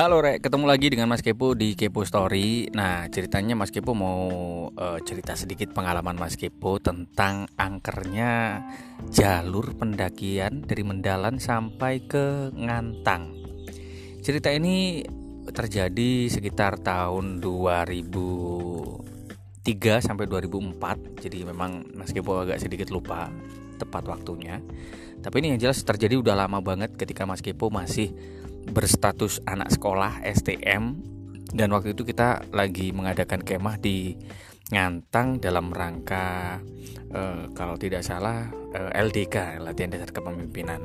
Halo Rek, ketemu lagi dengan Mas Kepo di Kepo Story. Nah, ceritanya Mas Kepo mau uh, cerita sedikit pengalaman Mas Kepo tentang angkernya jalur pendakian dari Mendalan sampai ke Ngantang. Cerita ini terjadi sekitar tahun 2003 sampai 2004. Jadi memang Mas Kepo agak sedikit lupa tepat waktunya. Tapi ini yang jelas terjadi udah lama banget ketika Mas Kepo masih berstatus anak sekolah STM dan waktu itu kita lagi mengadakan kemah di Ngantang dalam rangka uh, kalau tidak salah uh, eh, LDK latihan dasar kepemimpinan.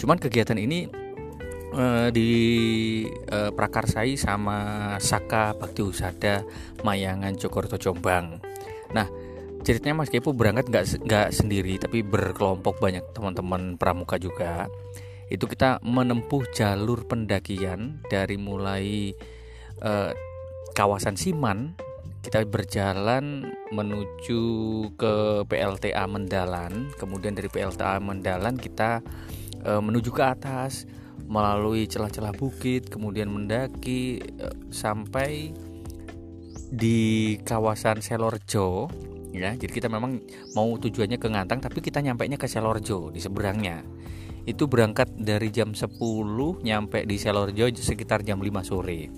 Cuman kegiatan ini uh, di uh, prakarsai sama Saka Bakti Usada Mayangan Jokorto Jombang. Nah, ceritanya Mas Kepo berangkat nggak nggak sendiri tapi berkelompok banyak teman-teman pramuka juga itu kita menempuh jalur pendakian dari mulai eh, kawasan Siman kita berjalan menuju ke PLTA Mendalan. Kemudian dari PLTA Mendalan kita eh, menuju ke atas melalui celah-celah bukit kemudian mendaki eh, sampai di kawasan Selorjo ya. Jadi kita memang mau tujuannya ke Ngantang tapi kita nyampe nya ke Selorjo di seberangnya itu berangkat dari jam 10 nyampe di Selorjo sekitar jam 5 sore.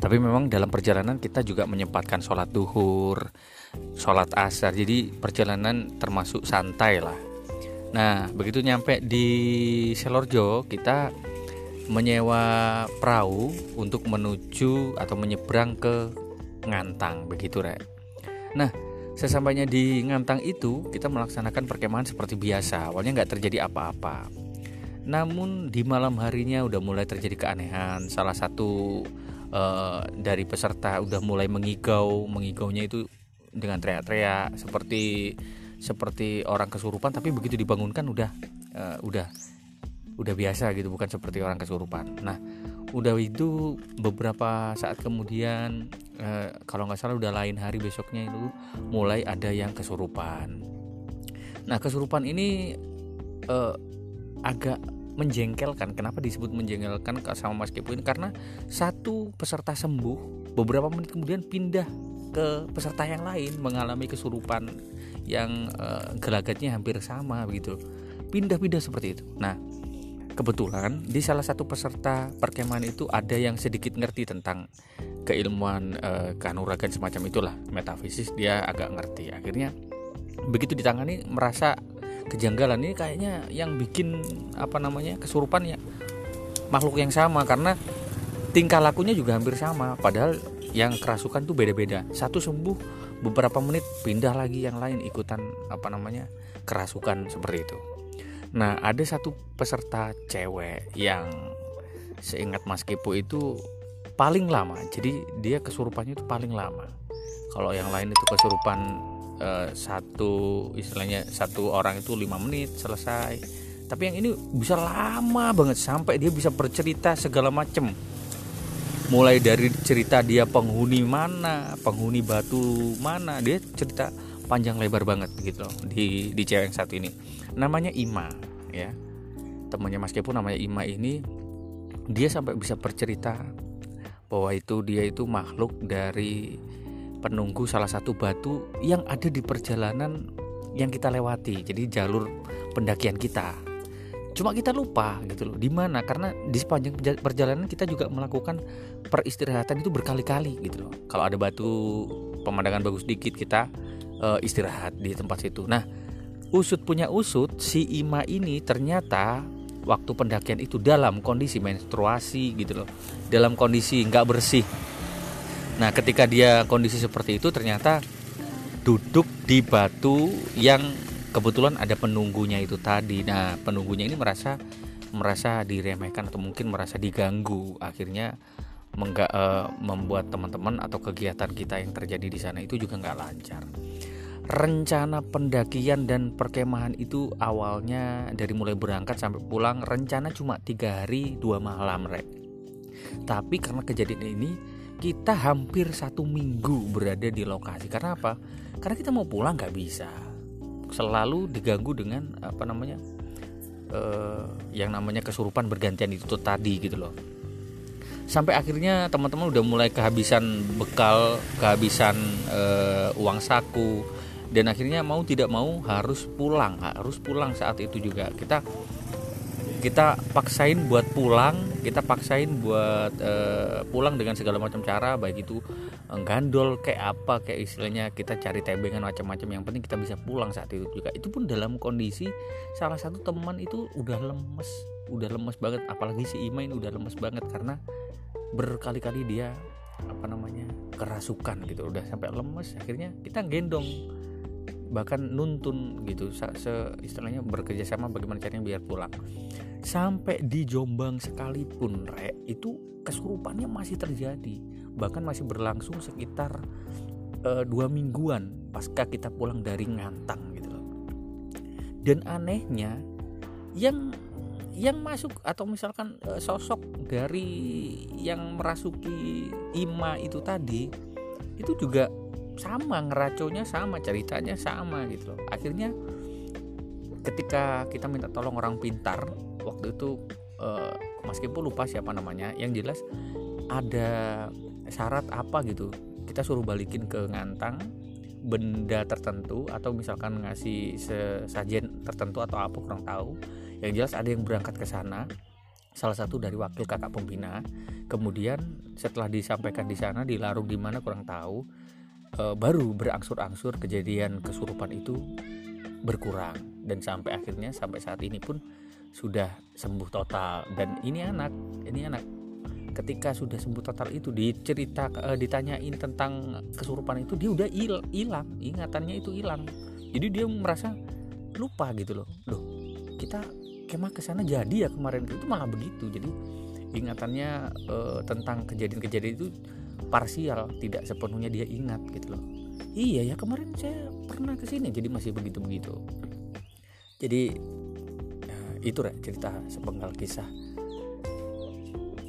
Tapi memang dalam perjalanan kita juga menyempatkan sholat duhur sholat asar. Jadi perjalanan termasuk santai lah. Nah begitu nyampe di Selorjo kita menyewa perahu untuk menuju atau menyeberang ke Ngantang. Begitu rek. Nah Sesampainya di Ngantang itu, kita melaksanakan perkemahan seperti biasa. Awalnya nggak terjadi apa-apa. Namun di malam harinya udah mulai terjadi keanehan. Salah satu uh, dari peserta udah mulai mengigau, mengigaunya itu dengan teriak-teriak seperti seperti orang kesurupan. Tapi begitu dibangunkan udah uh, udah udah biasa gitu, bukan seperti orang kesurupan. Nah, udah itu beberapa saat kemudian eh, kalau nggak salah udah lain hari besoknya itu mulai ada yang kesurupan. Nah kesurupan ini eh, agak menjengkelkan. Kenapa disebut menjengkelkan sama Mas Kepo ini? Karena satu peserta sembuh beberapa menit kemudian pindah ke peserta yang lain mengalami kesurupan yang eh, gelagatnya hampir sama begitu. Pindah-pindah seperti itu. Nah kebetulan di salah satu peserta perkemahan itu ada yang sedikit ngerti tentang keilmuan e, kanuragan semacam itulah metafisis dia agak ngerti. Akhirnya begitu ditangani merasa kejanggalan. Ini kayaknya yang bikin apa namanya kesurupan ya makhluk yang sama karena tingkah lakunya juga hampir sama. Padahal yang kerasukan tuh beda-beda. Satu sembuh beberapa menit pindah lagi yang lain ikutan apa namanya kerasukan seperti itu Nah, ada satu peserta cewek yang seingat Mas Kepo itu paling lama. Jadi dia kesurupannya itu paling lama. Kalau yang lain itu kesurupan eh, satu istilahnya satu orang itu lima menit selesai. Tapi yang ini bisa lama banget sampai dia bisa bercerita segala macem. Mulai dari cerita dia penghuni mana, penghuni batu mana, dia cerita panjang lebar banget gitu loh di di cewek yang satu ini. Namanya Ima ya. Temannya Mas Kepo namanya Ima ini dia sampai bisa bercerita bahwa itu dia itu makhluk dari penunggu salah satu batu yang ada di perjalanan yang kita lewati jadi jalur pendakian kita. Cuma kita lupa gitu loh di mana karena di sepanjang perjalanan kita juga melakukan peristirahatan itu berkali-kali gitu loh. Kalau ada batu pemandangan bagus dikit kita uh, istirahat di tempat situ. Nah, usut punya usut si Ima ini ternyata waktu pendakian itu dalam kondisi menstruasi gitu loh, dalam kondisi nggak bersih. Nah, ketika dia kondisi seperti itu ternyata duduk di batu yang kebetulan ada penunggunya itu tadi. Nah, penunggunya ini merasa merasa diremehkan atau mungkin merasa diganggu. Akhirnya mengga, uh, membuat teman-teman atau kegiatan kita yang terjadi di sana itu juga nggak lancar rencana pendakian dan perkemahan itu awalnya dari mulai berangkat sampai pulang rencana cuma tiga hari dua malam rek. Tapi karena kejadian ini kita hampir satu minggu berada di lokasi. Karena apa? Karena kita mau pulang nggak bisa. Selalu diganggu dengan apa namanya uh, yang namanya kesurupan bergantian itu tadi gitu loh. Sampai akhirnya teman-teman udah mulai kehabisan bekal kehabisan uh, uang saku dan akhirnya mau tidak mau harus pulang harus pulang saat itu juga. Kita kita paksain buat pulang kita paksain buat uh, pulang dengan segala macam cara baik itu uh, gandol kayak apa kayak istilahnya kita cari tebengan macam-macam yang penting kita bisa pulang saat itu juga. Itu pun dalam kondisi salah satu teman itu udah lemes udah lemes banget. Apalagi si Ima ini udah lemes banget karena berkali-kali dia apa namanya kerasukan gitu. Udah sampai lemes akhirnya kita gendong bahkan nuntun gitu se istilahnya bekerja sama bagaimana caranya biar pulang. Sampai di Jombang sekalipun re itu kesurupannya masih terjadi. Bahkan masih berlangsung sekitar uh, dua mingguan pasca kita pulang dari Ngantang gitu loh. Dan anehnya yang yang masuk atau misalkan uh, sosok dari yang merasuki Ima itu tadi itu juga sama ngeraconya sama ceritanya sama gitu. Loh akhirnya ketika kita minta tolong orang pintar waktu itu uh, meskipun lupa siapa namanya yang jelas ada syarat apa gitu. Kita suruh balikin ke ngantang benda tertentu atau misalkan ngasih sesajen tertentu atau apa kurang tahu. Yang jelas ada yang berangkat ke sana salah satu dari wakil kakak pembina. Kemudian setelah disampaikan di sana dilarung di mana kurang tahu e, baru berangsur-angsur kejadian kesurupan itu berkurang. Dan sampai akhirnya sampai saat ini pun sudah sembuh total. Dan ini anak ini anak. Ketika sudah sembuh total itu dicerita e, ditanyain tentang kesurupan itu dia udah hilang. Ingatannya itu hilang. Jadi dia merasa lupa gitu loh. Loh kita kemah ke sana jadi ya kemarin. Itu malah begitu. Jadi ingatannya e, tentang kejadian-kejadian itu parsial tidak sepenuhnya dia ingat gitu loh. Iya ya kemarin saya pernah ke sini jadi masih begitu begitu jadi ya, itu rek cerita sepenggal kisah.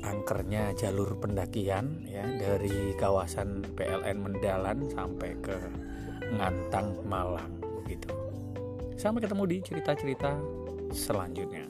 Angkernya jalur pendakian ya dari kawasan PLN Mendalan sampai ke Ngantang Malang begitu. Sampai ketemu di cerita-cerita selanjutnya